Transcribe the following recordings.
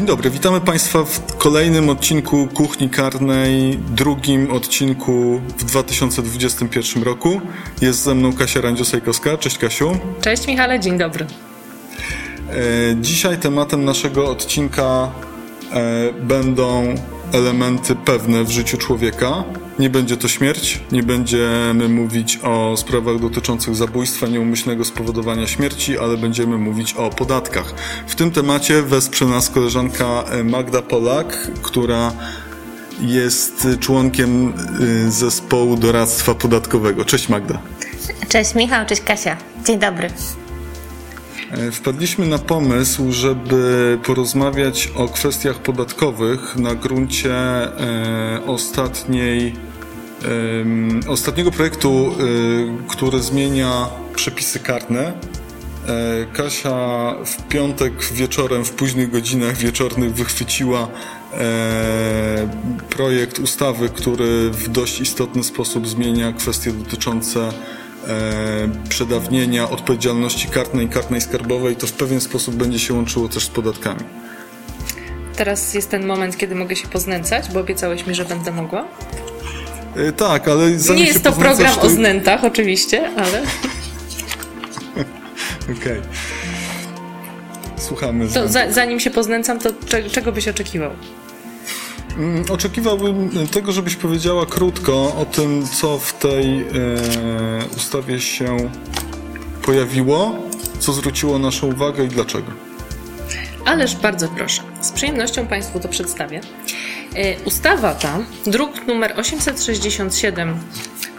Dzień dobry, witamy Państwa w kolejnym odcinku Kuchni Karnej, drugim odcinku w 2021 roku. Jest ze mną Kasia Randziosajkowska. Cześć Kasiu. Cześć Michale, dzień dobry. E, Dzisiaj tematem naszego odcinka e, będą elementy pewne w życiu człowieka. Nie będzie to śmierć, nie będziemy mówić o sprawach dotyczących zabójstwa, nieumyślnego spowodowania śmierci, ale będziemy mówić o podatkach. W tym temacie wesprze nas koleżanka e, Magda Polak, która jest członkiem e, zespołu doradztwa podatkowego. Cześć Magda. Cześć Michał, cześć Kasia. Dzień dobry. E, Wpadliśmy na pomysł, żeby porozmawiać o kwestiach podatkowych na gruncie e, ostatniej, ostatniego projektu, e, który zmienia przepisy karne. E, Kasia w piątek wieczorem, w późnych godzinach wieczornych wychwyciła e, projekt ustawy, który w dość istotny sposób zmienia kwestie dotyczące e, przedawnienia odpowiedzialności karnej i skarbowej. To w pewien sposób będzie się łączyło też z podatkami. Teraz jest ten moment, kiedy mogę się poznęcać, bo obiecałeś mi, że będę mogła. E, tak, ale Nie jest to program to- o znętach, oczywiście, ale Okej. Słuchamy. to za, zanim się poznęcam, to cze, czego byś oczekiwał? Mm, Oczekiwałbym tego, żebyś powiedziała krótko o tym, co w tej e, ustawie się pojawiło, co zwróciło naszą uwagę i dlaczego. Ależ bardzo proszę. Z przyjemnością Państwu to przedstawię. E, Ustawa ta, druk numer 867,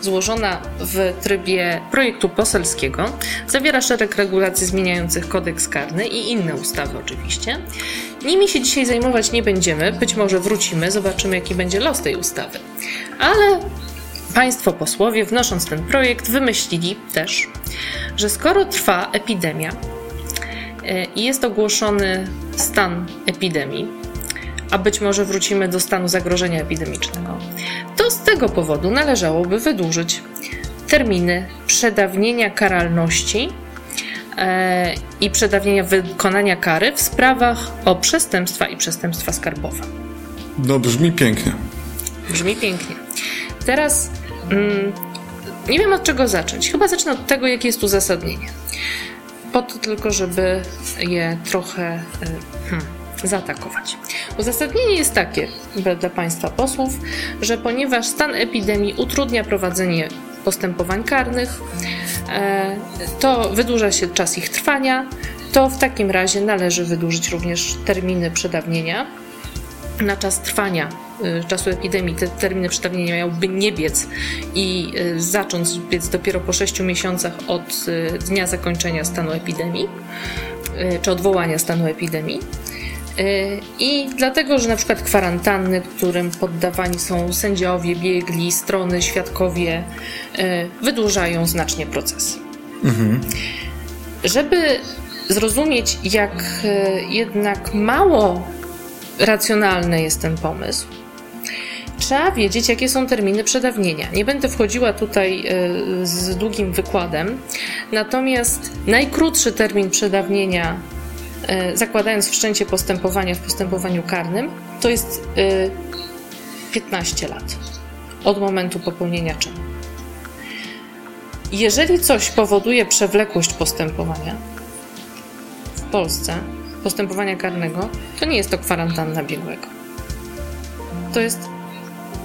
złożona w trybie projektu poselskiego, zawiera szereg regulacji zmieniających kodeks karny i inne ustawy oczywiście. Nimi się dzisiaj zajmować nie będziemy, być może wrócimy, zobaczymy jaki będzie los tej ustawy. Ale Państwo posłowie, wnosząc ten projekt, wymyślili też, że skoro trwa epidemia, i jest ogłoszony stan epidemii, a być może wrócimy do stanu zagrożenia epidemicznego, to z tego powodu należałoby wydłużyć terminy przedawnienia karalności e, i przedawnienia wykonania kary w sprawach o przestępstwa i przestępstwa skarbowe. No, brzmi pięknie. Brzmi pięknie. Teraz mm, nie wiem od czego zacząć. Chyba zacznę od tego, jakie jest uzasadnienie. Po to tylko, żeby je trochę y, hmm, zaatakować. Uzasadnienie jest takie dla Państwa posłów, że ponieważ stan epidemii utrudnia prowadzenie postępowań karnych, e, to wydłuża się czas ich trwania, to w takim razie należy wydłużyć również terminy przedawnienia na czas trwania czasu epidemii te terminy przedawnienia miałyby nie biec i y, zacząć biec dopiero po 6 miesiącach od y, dnia zakończenia stanu epidemii, y, czy odwołania stanu epidemii. Y, I dlatego, że na przykład kwarantanny, którym poddawani są sędziowie, biegli, strony, świadkowie, y, wydłużają znacznie proces. Żeby zrozumieć, jak y, jednak mało racjonalny jest ten pomysł. Trzeba wiedzieć, jakie są terminy przedawnienia. Nie będę wchodziła tutaj y, z długim wykładem, natomiast najkrótszy termin przedawnienia, y, zakładając wszczęcie postępowania w postępowaniu karnym, to jest y, 15 lat od momentu popełnienia czynu. Jeżeli coś powoduje przewlekłość postępowania w Polsce, postępowania karnego, to nie jest to kwarantanna biegłego. To jest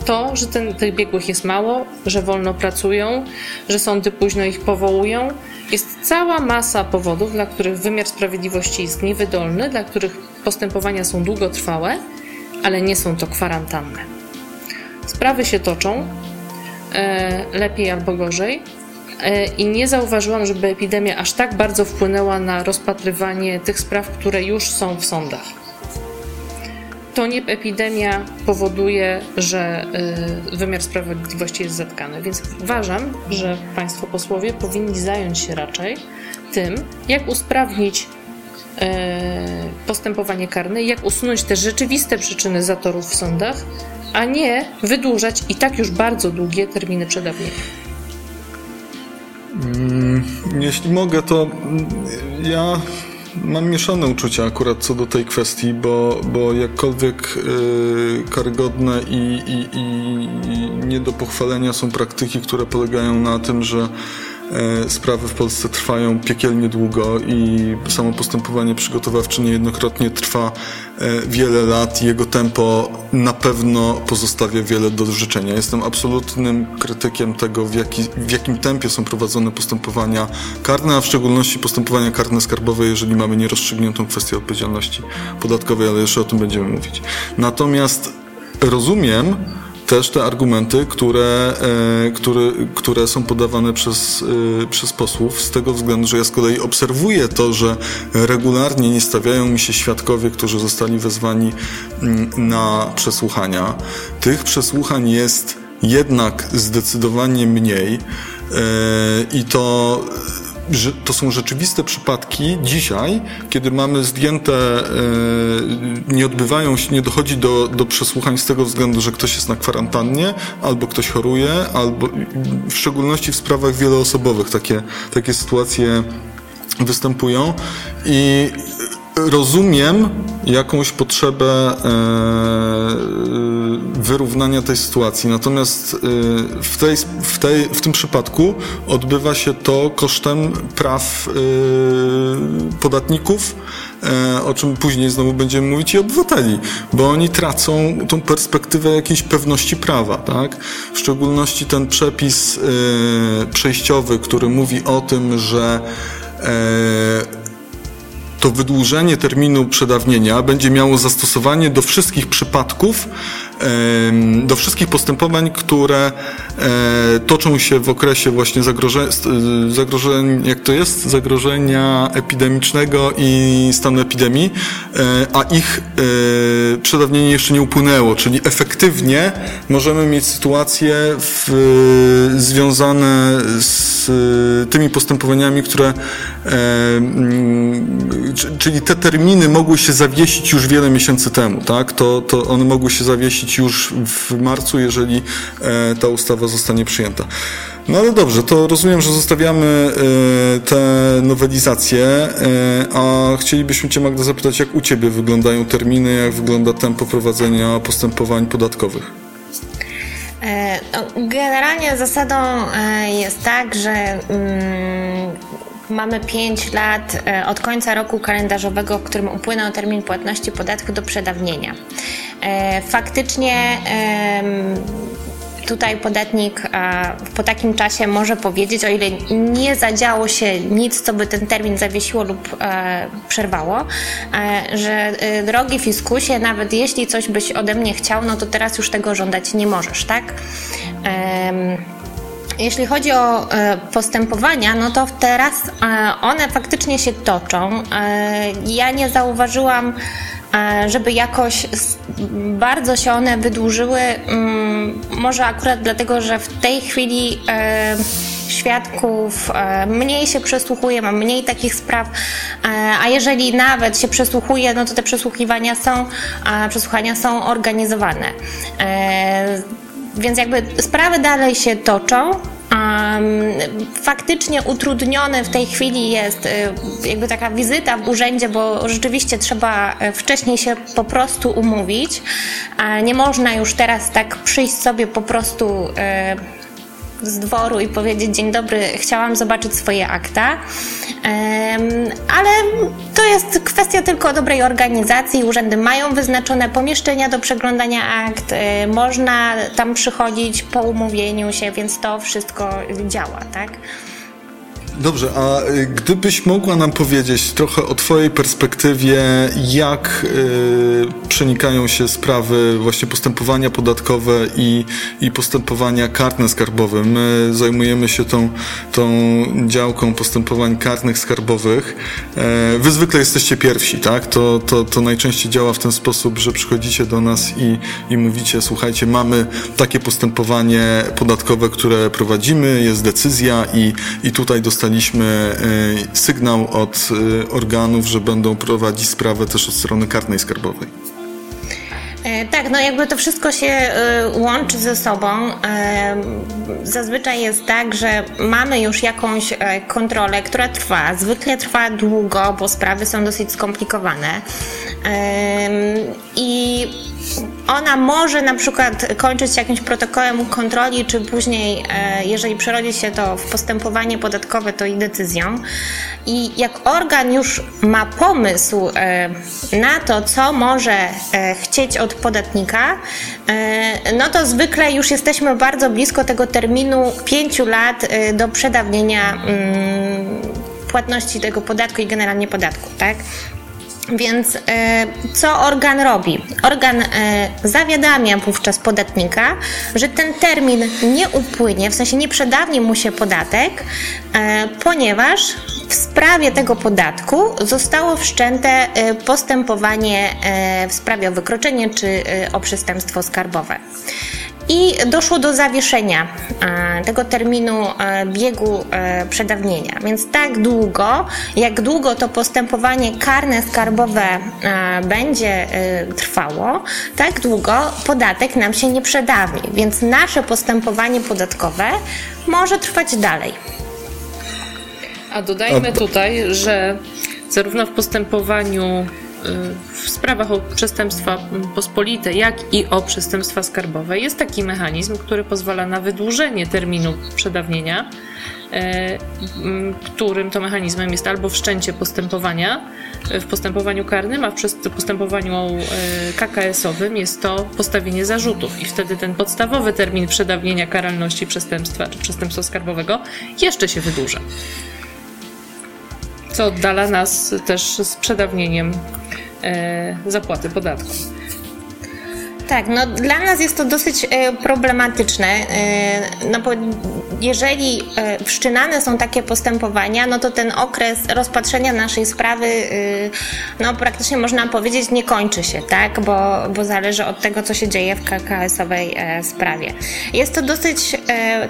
to, że ten, tych biegłych jest mało, że wolno pracują, że sądy późno ich powołują. Jest cała masa powodów, dla których wymiar sprawiedliwości jest niewydolny, dla których postępowania są długotrwałe, ale nie są to kwarantanny. Sprawy się toczą lepiej albo gorzej. I nie zauważyłam, żeby epidemia aż tak bardzo wpłynęła na rozpatrywanie tych spraw, które już są w sądach to nie epidemia powoduje, że y, wymiar sprawiedliwości jest zatkany. Więc uważam, że Państwo posłowie powinni zająć się raczej tym, jak usprawnić y, postępowanie karne, jak usunąć te rzeczywiste przyczyny zatorów w sądach, a nie wydłużać i tak już bardzo długie terminy przedawnienia. Mm, jeśli mogę, to ja mam mieszane uczucia akurat co do tej kwestii, bo, bo jakkolwiek yy, karygodne i, i, i nie do pochwalenia są praktyki, które polegają na tym, że sprawy w Polsce trwają piekielnie długo i samo postępowanie przygotowawcze niejednokrotnie trwa e, wiele lat jego tempo na pewno pozostawia wiele do życzenia. Jestem absolutnym krytykiem tego, w, jaki, w jakim tempie są prowadzone postępowania karne, a w szczególności postępowania karne skarbowe, jeżeli mamy nierozstrzygniętą kwestię odpowiedzialności podatkowej, ale jeszcze o tym będziemy mówić. Natomiast rozumiem, też te argumenty, które, e, które, które są podawane przez, e, przez posłów, z tego względu, że ja z kolei obserwuję to, że regularnie nie stawiają mi się świadkowie, którzy zostali wezwani mm, na przesłuchania. Tych przesłuchań jest jednak zdecydowanie mniej e, i to że to są rzeczywiste przypadki dzisiaj, kiedy mamy zdjęte, e, nie odbywają się, nie dochodzi do, do przesłuchań z tego względu, że ktoś jest na kwarantannie, albo ktoś choruje, albo w szczególności w sprawach wieloosobowych takie, takie sytuacje występują. I rozumiem jakąś potrzebę e, wyrównania tej sytuacji. Natomiast e, w, tej, w, tej, w tym przypadku odbywa się to kosztem praw e, podatników, o czym później znowu będziemy mówić, i obywateli, bo oni tracą tą perspektywę jakiejś pewności prawa. Tak? W szczególności ten przepis przejściowy, który mówi o tym, że to wydłużenie terminu przedawnienia będzie miało zastosowanie do wszystkich przypadków, do wszystkich postępowań, które e, toczą się w okresie właśnie zagrożenia, zagrożeń, jak to jest, zagrożenia epidemicznego i stanu epidemii, e, a ich e, przedawnienie jeszcze nie upłynęło, czyli efektywnie możemy mieć sytuacje w, związane z tymi postępowaniami, które czyli te terminy mogły się zawiesić już wiele miesięcy temu, tak? To, to one mogły się zawiesić już w marcu, jeżeli e, ta ustawa zostanie przyjęta. No ale dobrze, to rozumiem, że zostawiamy e, te nowelizacje, e, a chcielibyśmy Cię Magda zapytać, jak u Ciebie wyglądają terminy, jak wygląda tempo prowadzenia postępowań podatkowych? No, generalnie zasadą jest tak, że mm, Mamy 5 lat e, od końca roku kalendarzowego, w którym upłynął termin płatności podatku do przedawnienia. E, faktycznie tutaj podatnik po takim czasie może powiedzieć, o ile nie zadziało się nic, co by ten termin zawiesiło lub e, przerwało, że drogi fiskusie, nawet jeśli coś byś ode mnie chciał, no to teraz już tego żądać nie możesz, tak? Jeśli chodzi o e, postępowania, no to teraz e, one faktycznie się toczą. E, ja nie zauważyłam, żeby jakoś bardzo się one wydłużyły. Mm, może akurat dlatego, że w tej chwili świadków mniej się przesłuchuje, mam mniej takich spraw, a jeżeli nawet się przesłuchuje, no to te przesłuchiwania są, przesłuchania są organizowane. Więc jakby sprawy dalej się toczą. Faktycznie utrudnione w tej chwili jest y, jakby taka wizyta w urzędzie, bo rzeczywiście trzeba y, wcześniej się po prostu umówić. Nie można już teraz tak przyjść sobie po prostu y, z dworu i powiedzieć dzień dobry, chciałam zobaczyć swoje akta. Ale to jest kwestia tylko dobrej organizacji. Urzędy mają wyznaczone pomieszczenia do przeglądania akt, e, można tam przychodzić po umówieniu się, więc to wszystko działa, tak? Dobrze, a y, gdybyś mogła nam powiedzieć trochę o Twojej perspektywie, jak y, przenikają się sprawy właśnie postępowania podatkowe i, i postępowania karne skarbowe. My zajmujemy się tą, tą działką postępowań karnych skarbowych. E, wy zwykle jesteście pierwsi, tak? To, to, to najczęściej działa w ten sposób, że przychodzicie do nas i, i mówicie, słuchajcie, mamy takie postępowanie podatkowe, które prowadzimy, jest decyzja i, i tutaj dostaliśmy y, sygnał od y, organów, że będą prowadzić sprawę też od strony karnej skarbowej. E, tak, no jakby to wszystko się e, łączy ze sobą. E, zazwyczaj jest tak, że mamy już jakąś kontrolę, która trwa. Zwykle trwa długo, bo sprawy są dosyć skomplikowane. I ona może na przykład kończyć się jakimś protokołem kontroli, czy później, jeżeli przerodzi się to w postępowanie podatkowe, to i decyzją. I jak organ już ma pomysł na to, co może chcieć od podatnika, e, no to zwykle już jesteśmy bardzo blisko tego terminu pięciu lat e, do przedawnienia mm, płatności tego podatku i generalnie podatku, tak? Więc e, co organ robi? Organ e, zawiadamia wówczas podatnika, że ten termin nie upłynie, w sensie nie przedawni mu się podatek, e, ponieważ w sprawie tego podatku zostało wszczęte postępowanie w sprawie o wykroczenie czy o przestępstwo skarbowe i doszło do zawieszenia e, tego terminu e, biegu e, przedawnienia. Więc tak długo, jak długo to postępowanie karne skarbowe będzie trwało, tak długo podatek nam się nie przedawni. Więc nasze postępowanie podatkowe może trwać dalej. A dodajmy tutaj, że zarówno w postępowaniu w sprawach o przestępstwa pospolite, jak i o przestępstwa skarbowe. Jest taki mechanizm, który pozwala na wydłużenie terminu przedawnienia, e, którym to mechanizmem jest albo wszczęcie postępowania w postępowaniu karnym, a w postępowaniu e, KKS-owym jest to postawienie zarzutów. I wtedy ten podstawowy termin przedawnienia karalności przestępstwa czy przestępstwa skarbowego jeszcze się wydłuża. Co oddala nas też z przedawnieniem e, zapłaty podatku. Tak, no dla nas jest to dosyć e, problematyczne, e, no bo jeżeli e, wszczynane są takie postępowania, no to ten okres rozpatrzenia naszej sprawy, no praktycznie można powiedzieć, nie kończy się, tak, bo, bo zależy od tego, co się dzieje w KKS-owej sprawie. Jest to dosyć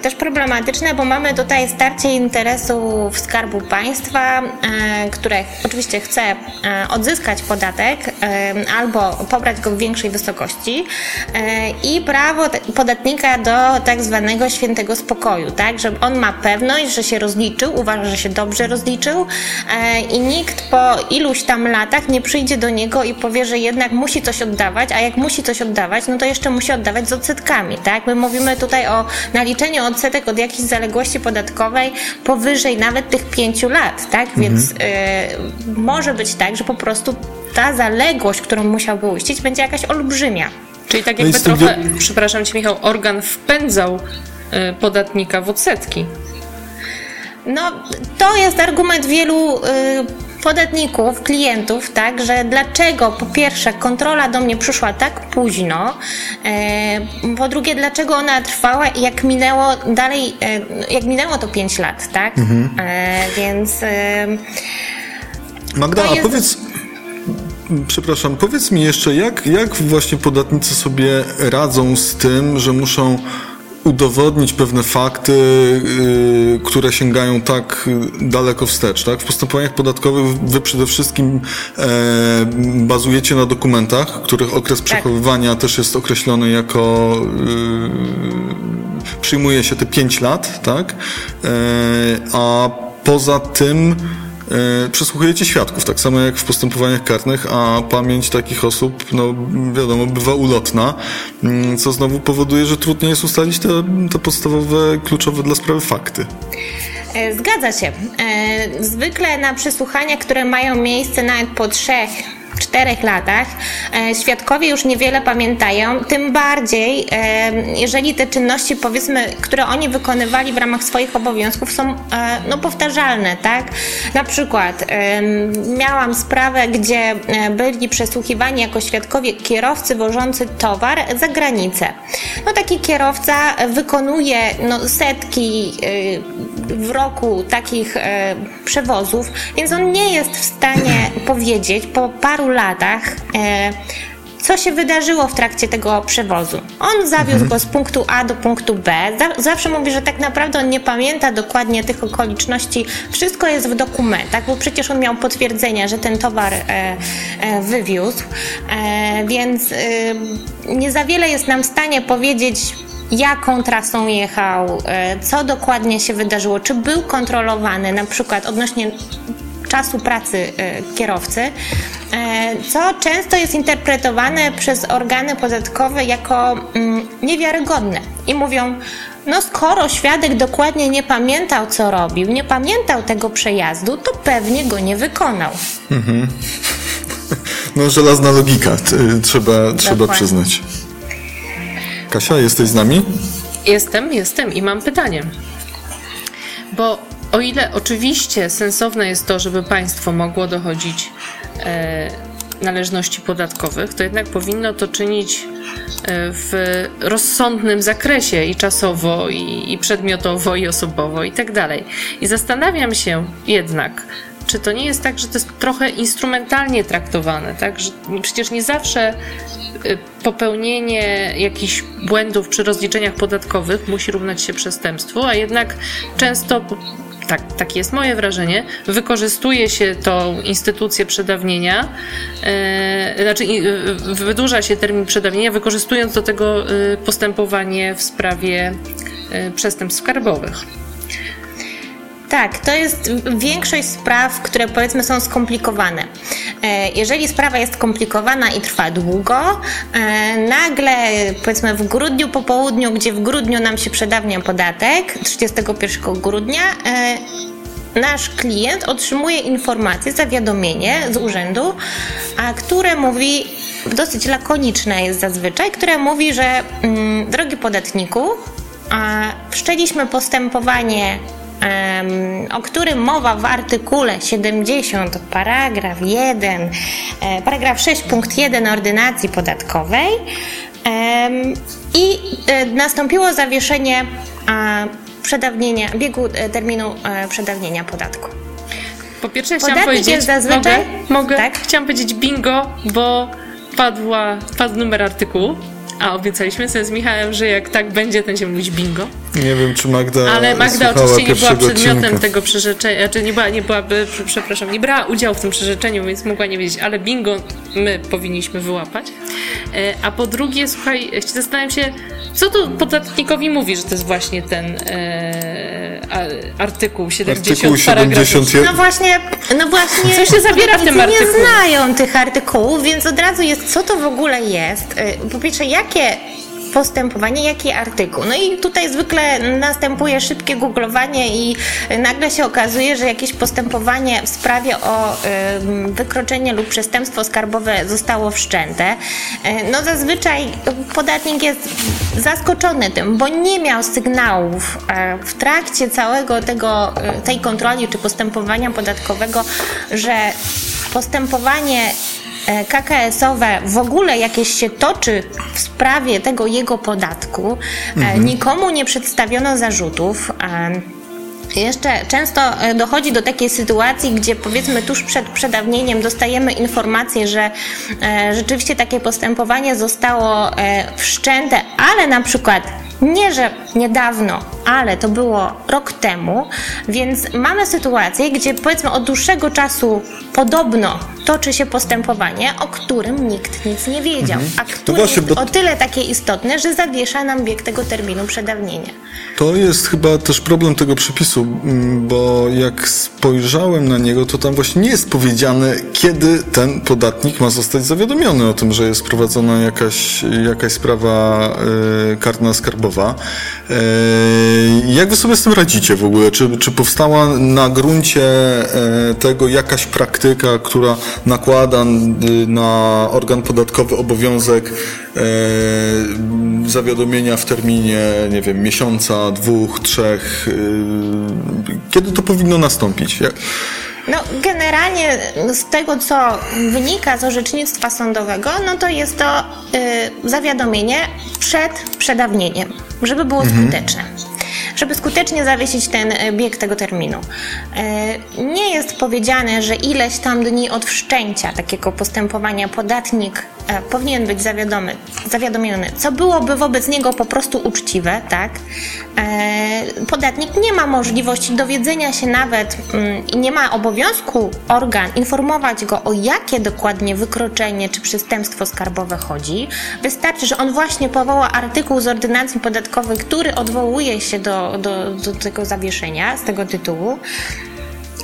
też problematyczne, bo mamy tutaj starcie interesów Skarbu Państwa, które oczywiście chce odzyskać podatek albo pobrać go w większej wysokości, E, i prawo podatnika do tak zwanego świętego spokoju, tak, że on ma pewność, że się rozliczył, uważa, że się dobrze rozliczył e, i nikt po iluś tam latach nie przyjdzie do niego i powie, że jednak musi coś oddawać, a jak musi coś oddawać, no to jeszcze musi oddawać z odsetkami, tak? My mówimy tutaj o naliczeniu odsetek od jakiejś zaległości podatkowej powyżej nawet tych pięciu lat, tak? Mhm. Więc y, może być tak, że po prostu ta zaległość, którą musiałby uścić, będzie jakaś olbrzymia. Czyli tak jakby trochę, przepraszam Cię Michał, organ wpędzał y, podatnika w odsetki. No, to jest argument wielu y, podatników, klientów, tak, że dlaczego po pierwsze kontrola do mnie przyszła tak późno, y, po drugie dlaczego ona trwała i jak minęło dalej, jak minęło to 5 lat, tak, mhm. E, więc... Magda, jest... a powiedz, Przepraszam, powiedz mi jeszcze, jak, jak właśnie podatnicy sobie radzą z tym, że muszą udowodnić pewne fakty, yy, które sięgają tak daleko wstecz. Tak? W postępowaniach podatkowych wy przede wszystkim e, bazujecie na dokumentach, których okres tak. przechowywania też jest określony jako yy, przyjmuje się te 5 lat, tak? E, a poza tym przesłuchujecie świadków, tak samo jak w postępowaniach karnych, a pamięć takich osób, no wiadomo, bywa ulotna, mm, co znowu powoduje, że trudniej jest ustalić te, te podstawowe, kluczowe dla sprawy fakty. E, zgadza się. E, zwykle na przesłuchaniach, które mają miejsce nawet po trzech czterech latach e, świadkowie już niewiele pamiętają, tym bardziej e, jeżeli te czynności powiedzmy, które oni wykonywali w ramach swoich obowiązków są e, no, powtarzalne, tak? Na przykład miałam sprawę, gdzie byli przesłuchiwani jako świadkowie kierowcy wożący towar za granicę. No taki kierowca wykonuje no, setki w roku takich przewozów, więc on nie jest w stanie powiedzieć po paru latach, e, co się wydarzyło w trakcie tego przewozu. On zawiózł go z punktu A do punktu B. Za- Zawsze mówi, że tak naprawdę on nie pamięta dokładnie tych okoliczności. Wszystko jest w dokumentach, bo przecież on miał potwierdzenia, że ten towar e, e, wywiózł. E, więc e, nie za wiele jest nam w stanie powiedzieć, jaką trasą jechał, e, co dokładnie się wydarzyło, czy był kontrolowany, na przykład odnośnie czasu pracy e, kierowcy, e, co często jest interpretowane przez organy podatkowe jako mm, niewiarygodne. I mówią, no skoro świadek dokładnie nie pamiętał, co robił, nie pamiętał tego przejazdu, to pewnie go nie wykonał. No, żelazna logika, t- trzeba, trzeba przyznać. Kasia, jesteś z nami? Jestem, jestem i mam pytanie. Bo o ile oczywiście sensowne jest to, żeby państwo mogło dochodzić e, należności podatkowych, to jednak powinno to czynić e, w rozsądnym zakresie i czasowo, i, przedmiotowo, i osobowo, i tak dalej. I zastanawiam się jednak, czy to nie jest tak, że to jest trochę instrumentalnie traktowane, tak? Że przecież nie zawsze y, popełnienie jakichś błędów przy rozliczeniach podatkowych musi równać się przestępstwu, a jednak często, tak, takie jest moje wrażenie, wykorzystuje się tą instytucję przedawnienia, e, znaczy wydłuża się termin przedawnienia, wykorzystując do tego y, postępowanie w sprawie y, przestępstw skarbowych. Tak, to jest większość spraw, które powiedzmy są skomplikowane. E, Jeżeli sprawa jest komplikowana i trwa długo, e, nagle powiedzmy w grudniu po południu, gdzie w grudniu nam się przedawnia podatek, 31 grudnia, e, nasz klient otrzymuje informację, zawiadomienie z urzędu, a które mówi, dosyć lakoniczne jest zazwyczaj, które mówi, że mm, drogi podatniku, wszczęliśmy postępowanie, o którym mowa w artykule 70, paragraf 1, e, paragraf 6, punkt 1 ordynacji podatkowej i e, nastąpiło zawieszenie przedawnienia, biegu e, terminu przedawnienia podatku. Po pierwsze chciałam Podatnik powiedzieć, jest zazwyczaj- mogę, mogę? Tak? Chciałam powiedzieć bingo, bo padła, padł numer artykułu, a obiecaliśmy sobie z Michałem, że jak tak będzie, to będziemy mówić bingo. Nie wiem, czy Magda Ale Magda oczywiście nie była przedmiotem odcinka. tego przyrzeczenia, znaczy nie była, nie byłaby, prze- przepraszam, nie brała udziału w tym przyrzeczeniu, więc mogła nie wiedzieć, ale bingo my powinniśmy wyłapać. E, A po drugie, słuchaj, zastanawiam się, co tu podatnikowi mówi, że to jest właśnie ten e, artykuł 70, Artykuł paragraf 71. No właśnie, no właśnie. Co się zawiera w tym artykule? Nie znają tych artykułów, więc od razu jest, co to w ogóle jest. Y, Po pierwsze, jakie postępowanie, jaki artykuł. No i tutaj zwykle następuje szybkie googlowanie i nagle się okazuje, że jakieś postępowanie w sprawie o wykroczenie lub przestępstwo skarbowe zostało wszczęte. Y, No zazwyczaj podatnik jest zaskoczony tym, bo nie miał sygnałów e, w trakcie całego tego, e, tej kontroli czy postępowania podatkowego, że postępowanie e, KKS-owe w ogóle jakieś się toczy w sprawie tego jego podatku. E, Nikomu nie przedstawiono zarzutów. e, jeszcze często e, dochodzi do takiej sytuacji, gdzie powiedzmy tuż przed przedawnieniem dostajemy informację, że e, rzeczywiście takie postępowanie zostało e, wszczęte, ale na przykład nie, że niedawno, ale to było rok temu, więc mamy sytuację, gdzie powiedzmy od dłuższego czasu podobno toczy się postępowanie, o którym nikt nic nie wiedział, a które właśnie, jest bo- o tyle takie istotne, że zawiesza nam bieg tego terminu przedawnienia. To jest chyba też problem tego przepisu mm, bo jak spojrzałem na niego, to tam właśnie nie jest powiedziane, kiedy ten podatnik ma zostać zawiadomiony o tym, że jest prowadzona jakaś, jakaś sprawa y, karna skarbowa. Y, jak wy sobie z tym radzicie w ogóle? Czy, czy powstała na gruncie y, tego jakaś praktyka, która nakłada na organ podatkowy obowiązek y, zawiadomienia w terminie, nie wiem, miesiąca, dwóch, trzech? Kiedy to powinno nastąpić? No, generalnie z tego, co wynika z orzecznictwa sądowego, no to jest to y, zawiadomienie przed przedawnieniem, żeby było mhm. skuteczne żeby skutecznie zawiesić ten e, bieg tego terminu. E, nie jest powiedziane, że ileś tam dni od wszczęcia takiego postępowania podatnik e, powinien być zawiadomy, zawiadomiony, co byłoby wobec niego po prostu uczciwe, tak? Podatnik nie ma możliwości dowiedzenia się nawet mm, i nie ma obowiązku organ informować go o jakie dokładnie wykroczenie czy przestępstwo skarbowe chodzi. Wystarczy, że on właśnie powoła artykuł z ordynacji podatkowej, który odwołuje się do do, do, tego zawieszenia z tego tytułu.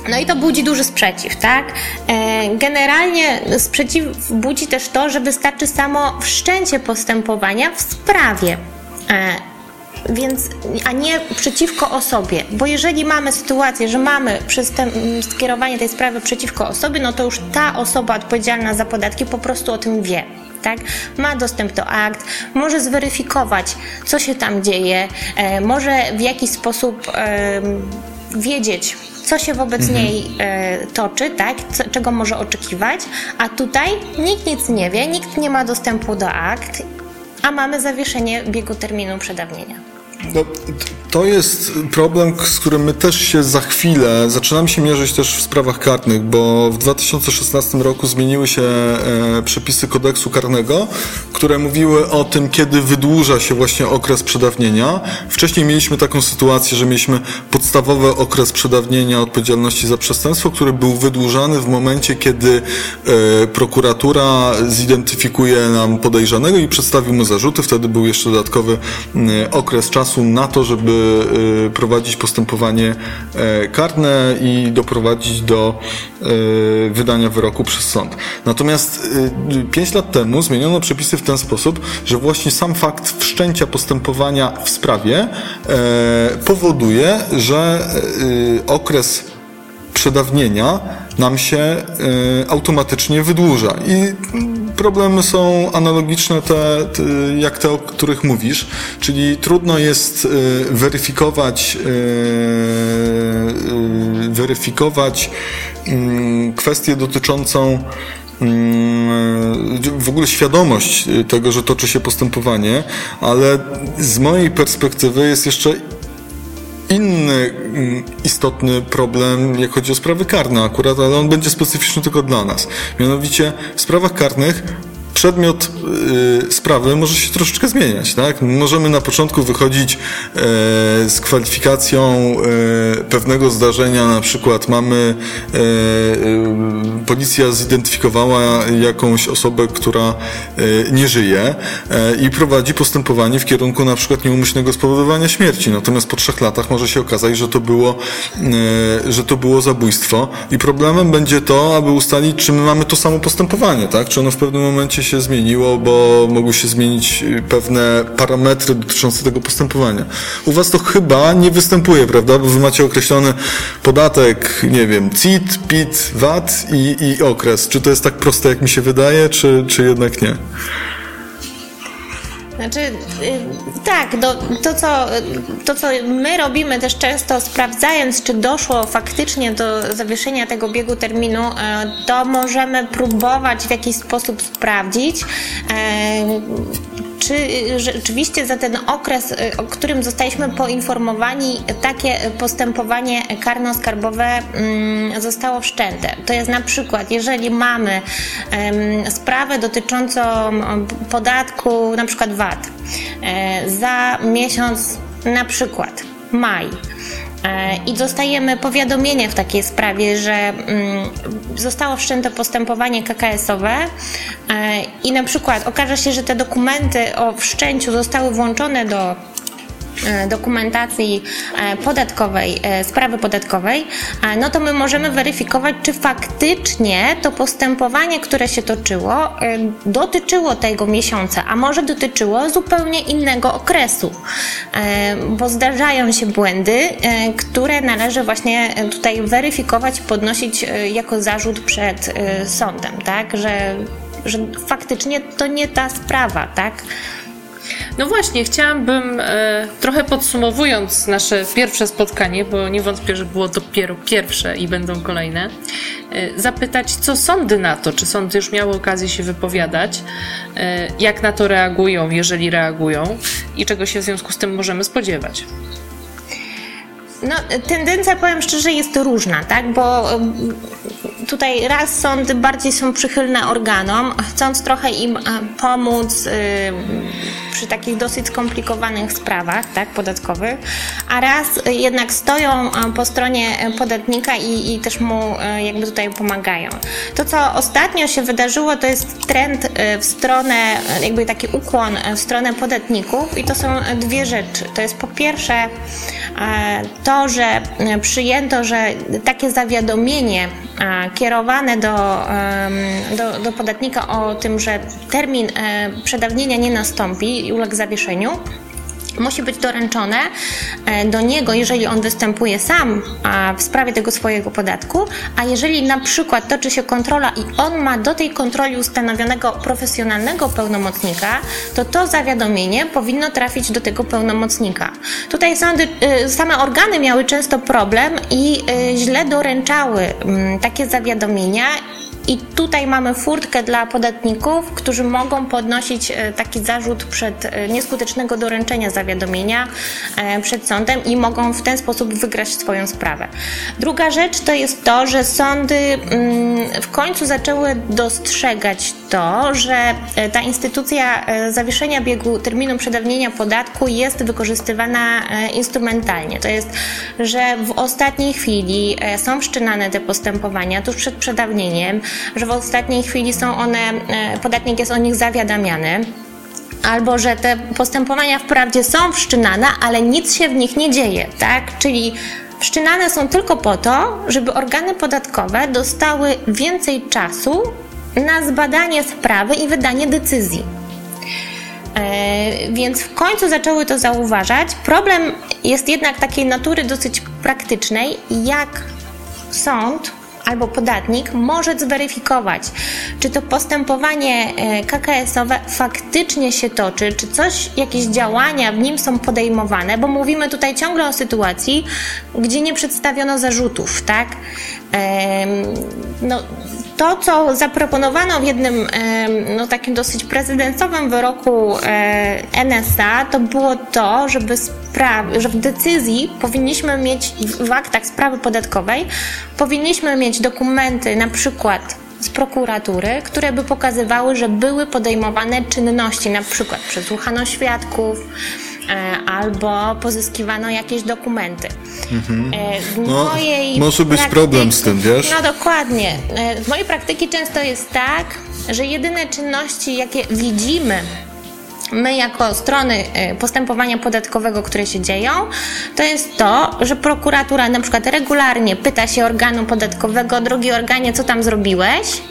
No i to budzi duży sprzeciw, tak? E, generalnie sprzeciw budzi też to, że wystarczy samo wszczęcie postępowania w sprawie. E, więc, a nie przeciwko osobie, bo jeżeli mamy sytuację, że mamy skierowanie tej sprawy przeciwko osobie, no to już ta osoba odpowiedzialna za podatki po prostu o tym wie tak? Ma dostęp do akt, może zweryfikować, co się tam dzieje, e, może w jakiś sposób e, wiedzieć, co się wobec mhm. niej e, toczy, tak? Co, czego może oczekiwać, a tutaj nikt nic nie wie, nikt nie ma dostępu do akt, a mamy zawieszenie biegu terminu przedawnienia. No, to jest problem, z którym my też się za chwilę zaczynamy się mierzyć też w sprawach karnych, bo w 2016 roku zmieniły się e, przepisy kodeksu karnego, które mówiły o tym, kiedy wydłuża się właśnie okres przedawnienia. Wcześniej mieliśmy taką sytuację, że mieliśmy podstawowy okres przedawnienia odpowiedzialności za przestępstwo, który był wydłużany w momencie, kiedy e, prokuratura zidentyfikuje nam podejrzanego i przedstawi mu zarzuty. Wtedy był jeszcze dodatkowy okres czasu, na to, żeby prowadzić postępowanie e, karne i doprowadzić do y, wydania wyroku przez sąd. Natomiast y, pięć lat temu zmieniono przepisy w ten sposób, że właśnie sam fakt wszczęcia postępowania w sprawie e, powoduje, że okres przedawnienia nam się automatycznie wydłuża. I problemy są analogiczne te, te, jak te, o których mówisz, czyli trudno jest y, weryfikować, y, y, weryfikować mm, kwestię dotyczącą mm, w ogóle świadomość tego, że toczy się postępowanie, ale z mojej perspektywy jest jeszcze inny mm, istotny problem, jak chodzi o sprawy karne akurat, ale on będzie specyficzny tylko dla nas. Mianowicie w sprawach karnych przedmiot y, sprawy może się troszeczkę zmieniać, tak? Możemy na początku wychodzić e, z kwalifikacją e, pewnego zdarzenia, na przykład mamy, e, policja zidentyfikowała jakąś osobę, która nie żyje i prowadzi postępowanie w kierunku na przykład nieumyślnego spowodowania śmierci. Natomiast po trzech latach może się okazać, że to było, że to było zabójstwo i problemem będzie to, aby ustalić, czy my mamy to samo postępowanie, tak? Czy ono w pewnym momencie się się zmieniło, bo mogły się zmienić y, pewne parametry dotyczące tego postępowania. U Was to chyba nie występuje, prawda? Bo Wy macie określony podatek, nie wiem, CIT, PIT, VAT i, i okres. Czy to jest tak proste, jak mi się wydaje, czy, czy jednak nie? Znaczy, y, tak, do, to, co, to co my robimy też często sprawdzając, czy doszło faktycznie do zawieszenia tego biegu terminu, y, to możemy próbować w jakiś sposób sprawdzić, y, czy rzeczywiście za ten okres, o którym zostaliśmy poinformowani, takie postępowanie karno-skarbowe mm, zostało wszczęte. To jest na przykład, jeżeli mamy sprawę dotyczącą podatku, na przykład VAT, e, za miesiąc na przykład maj, i dostajemy powiadomienie w takiej sprawie, że mm, zostało wszczęte postępowanie KKS-owe e, i na przykład okaże się, że te dokumenty o wszczęciu zostały włączone do e, dokumentacji e, podatkowej, e, sprawy podatkowej, no to my możemy weryfikować, czy faktycznie to postępowanie, które się toczyło, dotyczyło tego miesiąca, a może dotyczyło zupełnie innego okresu, bo zdarzają się błędy, które należy właśnie tutaj weryfikować, podnosić jako zarzut przed sądem, tak, że, że faktycznie to nie ta sprawa, tak. No właśnie, chciałabym e, trochę podsumowując nasze pierwsze spotkanie, bo nie wątpię, że było dopiero pierwsze i będą kolejne, e, zapytać, co sądy na to? Czy sądy już miały okazję się wypowiadać? E, jak na to reagują, jeżeli reagują? I czego się w związku z tym możemy spodziewać? No, tendencja, powiem szczerze, jest różna, tak? Bo tutaj raz sądy bardziej są przychylne organom, chcąc trochę im e, pomóc przy takich dosyć skomplikowanych sprawach, tak, podatkowych, a raz jednak stoją e, po stronie podatnika i, i też mu e, jakby tutaj pomagają. To, co ostatnio się wydarzyło, to jest trend w stronę, jakby taki ukłon w stronę podatników i to są dwie rzeczy. To jest po pierwsze to, że przyjęto, że takie zawiadomienie kierowane do, do, do podatnika o tym, że termin e, przedawnienia nie nastąpi i uległ zawieszeniu, musi być doręczone e, do niego, jeżeli on występuje sam w sprawie tego swojego podatku, a jeżeli na przykład toczy się kontrola i on ma do tej kontroli ustanowionego profesjonalnego pełnomocnika, to to zawiadomienie powinno trafić do tego pełnomocnika. Tutaj sądy, e, same organy miały często problem i e, źle doręczały mm, takie zawiadomienia i tutaj mamy furtkę dla podatników, którzy mogą podnosić e, taki zarzut przed e, nieskutecznego doręczenia zawiadomienia e, przed sądem i mogą w ten sposób wygrać swoją sprawę. Druga rzecz to jest to, że sądy mm, w końcu zaczęły dostrzegać to, że ta instytucja zawieszenia biegu terminu przedawnienia podatku jest wykorzystywana instrumentalnie. To jest, że w ostatniej chwili są wszczynane te postępowania tuż przed przedawnieniem, że w ostatniej chwili są one, e, podatnik jest o nich zawiadamiany albo że te postępowania wprawdzie są wszczynane, ale nic się w nich nie dzieje, tak? Czyli wszczynane są tylko po to, żeby organy podatkowe dostały więcej czasu na zbadanie sprawy i wydanie decyzji. E, więc w końcu zaczęły to zauważać. Problem jest jednak takiej natury dosyć praktycznej, jak sąd albo podatnik może zweryfikować, czy to postępowanie e, KKS-owe faktycznie się toczy, czy coś, jakieś działania w nim są podejmowane, bo mówimy tutaj ciągle o sytuacji, gdzie nie przedstawiono zarzutów, tak? No, to, co zaproponowano w jednym no, takim dosyć prezydentowym wyroku NSA, to było to, żeby sprawy, że w decyzji powinniśmy mieć, w aktach sprawy podatkowej, powinniśmy mieć dokumenty na przykład z prokuratury, które by pokazywały, że były podejmowane czynności, na przykład przesłuchano świadków, albo pozyskiwano jakieś dokumenty. Mhm. E, no, może być problem z tym, wiesz? No dokładnie. E, mojej praktyki często jest tak, że jedyne czynności, jakie widzimy my jako strony postępowania podatkowego, które się dzieją, to jest to, że prokuratura na przykład regularnie pyta się organu podatkowego, drogi organie, co tam zrobiłeś?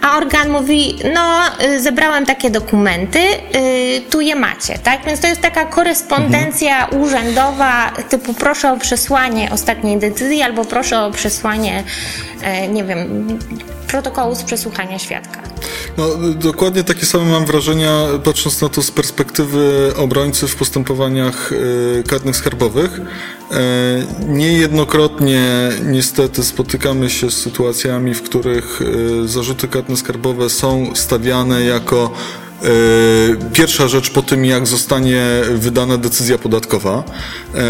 A organ mówi, no y, zebrałem takie dokumenty, y, tu je macie, tak? Więc to jest taka korespondencja mhm. urzędowa, typu proszę o przesłanie ostatniej decyzji albo proszę o przesłanie, e, nie wiem, protokołu z przesłuchania świadka. No, dokładnie takie same mam wrażenia, patrząc na to z perspektywy obrońcy w postępowaniach y, karnych skarbowych. E, niejednokrotnie niestety spotykamy się z sytuacjami, w których y, zarzuty karne skarbowe są stawiane jako E, pierwsza rzecz po tym, jak zostanie wydana decyzja podatkowa e,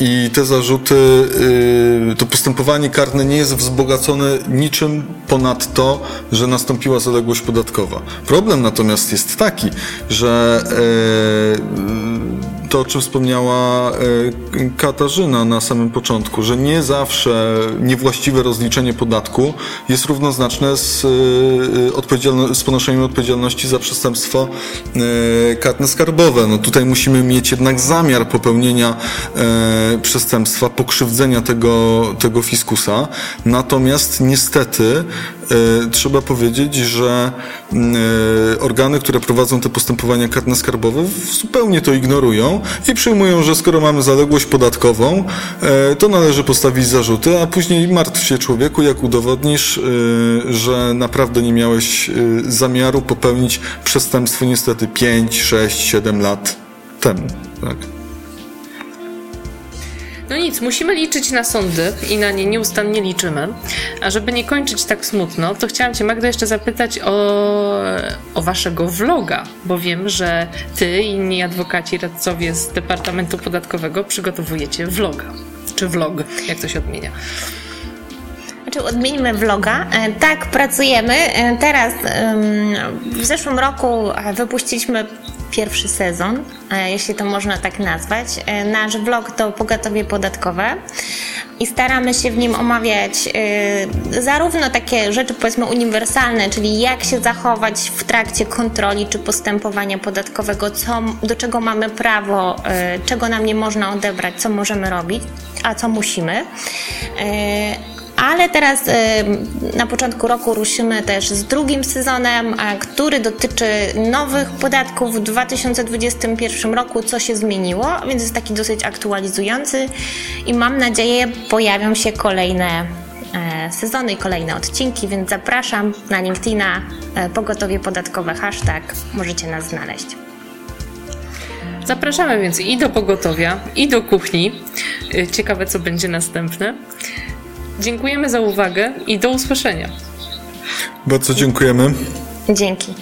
i te zarzuty, e, to postępowanie karne nie jest wzbogacone niczym ponad to, że nastąpiła zaległość podatkowa. Problem natomiast jest taki, że to, o czym wspomniała e, Katarzyna na samym początku, że nie zawsze niewłaściwe rozliczenie podatku jest równoznaczne z, e, z ponoszeniem odpowiedzialności za przestępstwo karne skarbowe. No tutaj musimy mieć jednak zamiar popełnienia przestępstwa, pokrzywdzenia tego, tego fiskusa. Natomiast niestety trzeba powiedzieć, że organy, które prowadzą te postępowania karne skarbowe zupełnie to ignorują i przyjmują, że skoro mamy zaległość podatkową, e, to należy postawić zarzuty, a później martw się człowieku, jak udowodnisz, e, że naprawdę nie miałeś e, zamiaru popełnić przestępstwo niestety 5, 6, 7 lat temu. Tak. No nic, musimy liczyć na sądy i na nie nieustannie liczymy. A żeby nie kończyć tak smutno, to chciałam Cię, Magda, jeszcze zapytać o, o Waszego vloga, bo wiem, że Ty i inni adwokaci, radcowie z Departamentu Podatkowego przygotowujecie vloga. Czy vlog, jak to się odmienia. Znaczy, odmieńmy vloga. E, tak, pracujemy. E, teraz w zeszłym roku wypuściliśmy pierwszy sezon, e, jeśli to można tak nazwać. E, nasz blog to Pogotowie Podatkowe i staramy się w nim omawiać e, zarówno takie rzeczy powiedzmy uniwersalne, czyli jak się zachować w trakcie kontroli czy postępowania podatkowego, co, do czego mamy prawo, czego nam nie można odebrać, co możemy robić, a co musimy ale teraz na początku roku ruszymy też z drugim sezonem, który dotyczy nowych podatków w 2021 roku, co się zmieniło, więc jest taki dosyć aktualizujący i mam nadzieję pojawią się kolejne e, sezony i kolejne odcinki, więc zapraszam na LinkedIna e, Pogotowie Podatkowe hashtag, możecie nas znaleźć. Zapraszamy więc i do pogotowia, i do kuchni. E, ciekawe, co będzie następne. Dziękujemy za uwagę i do usłyszenia. Bardzo dziękujemy. Dzięki.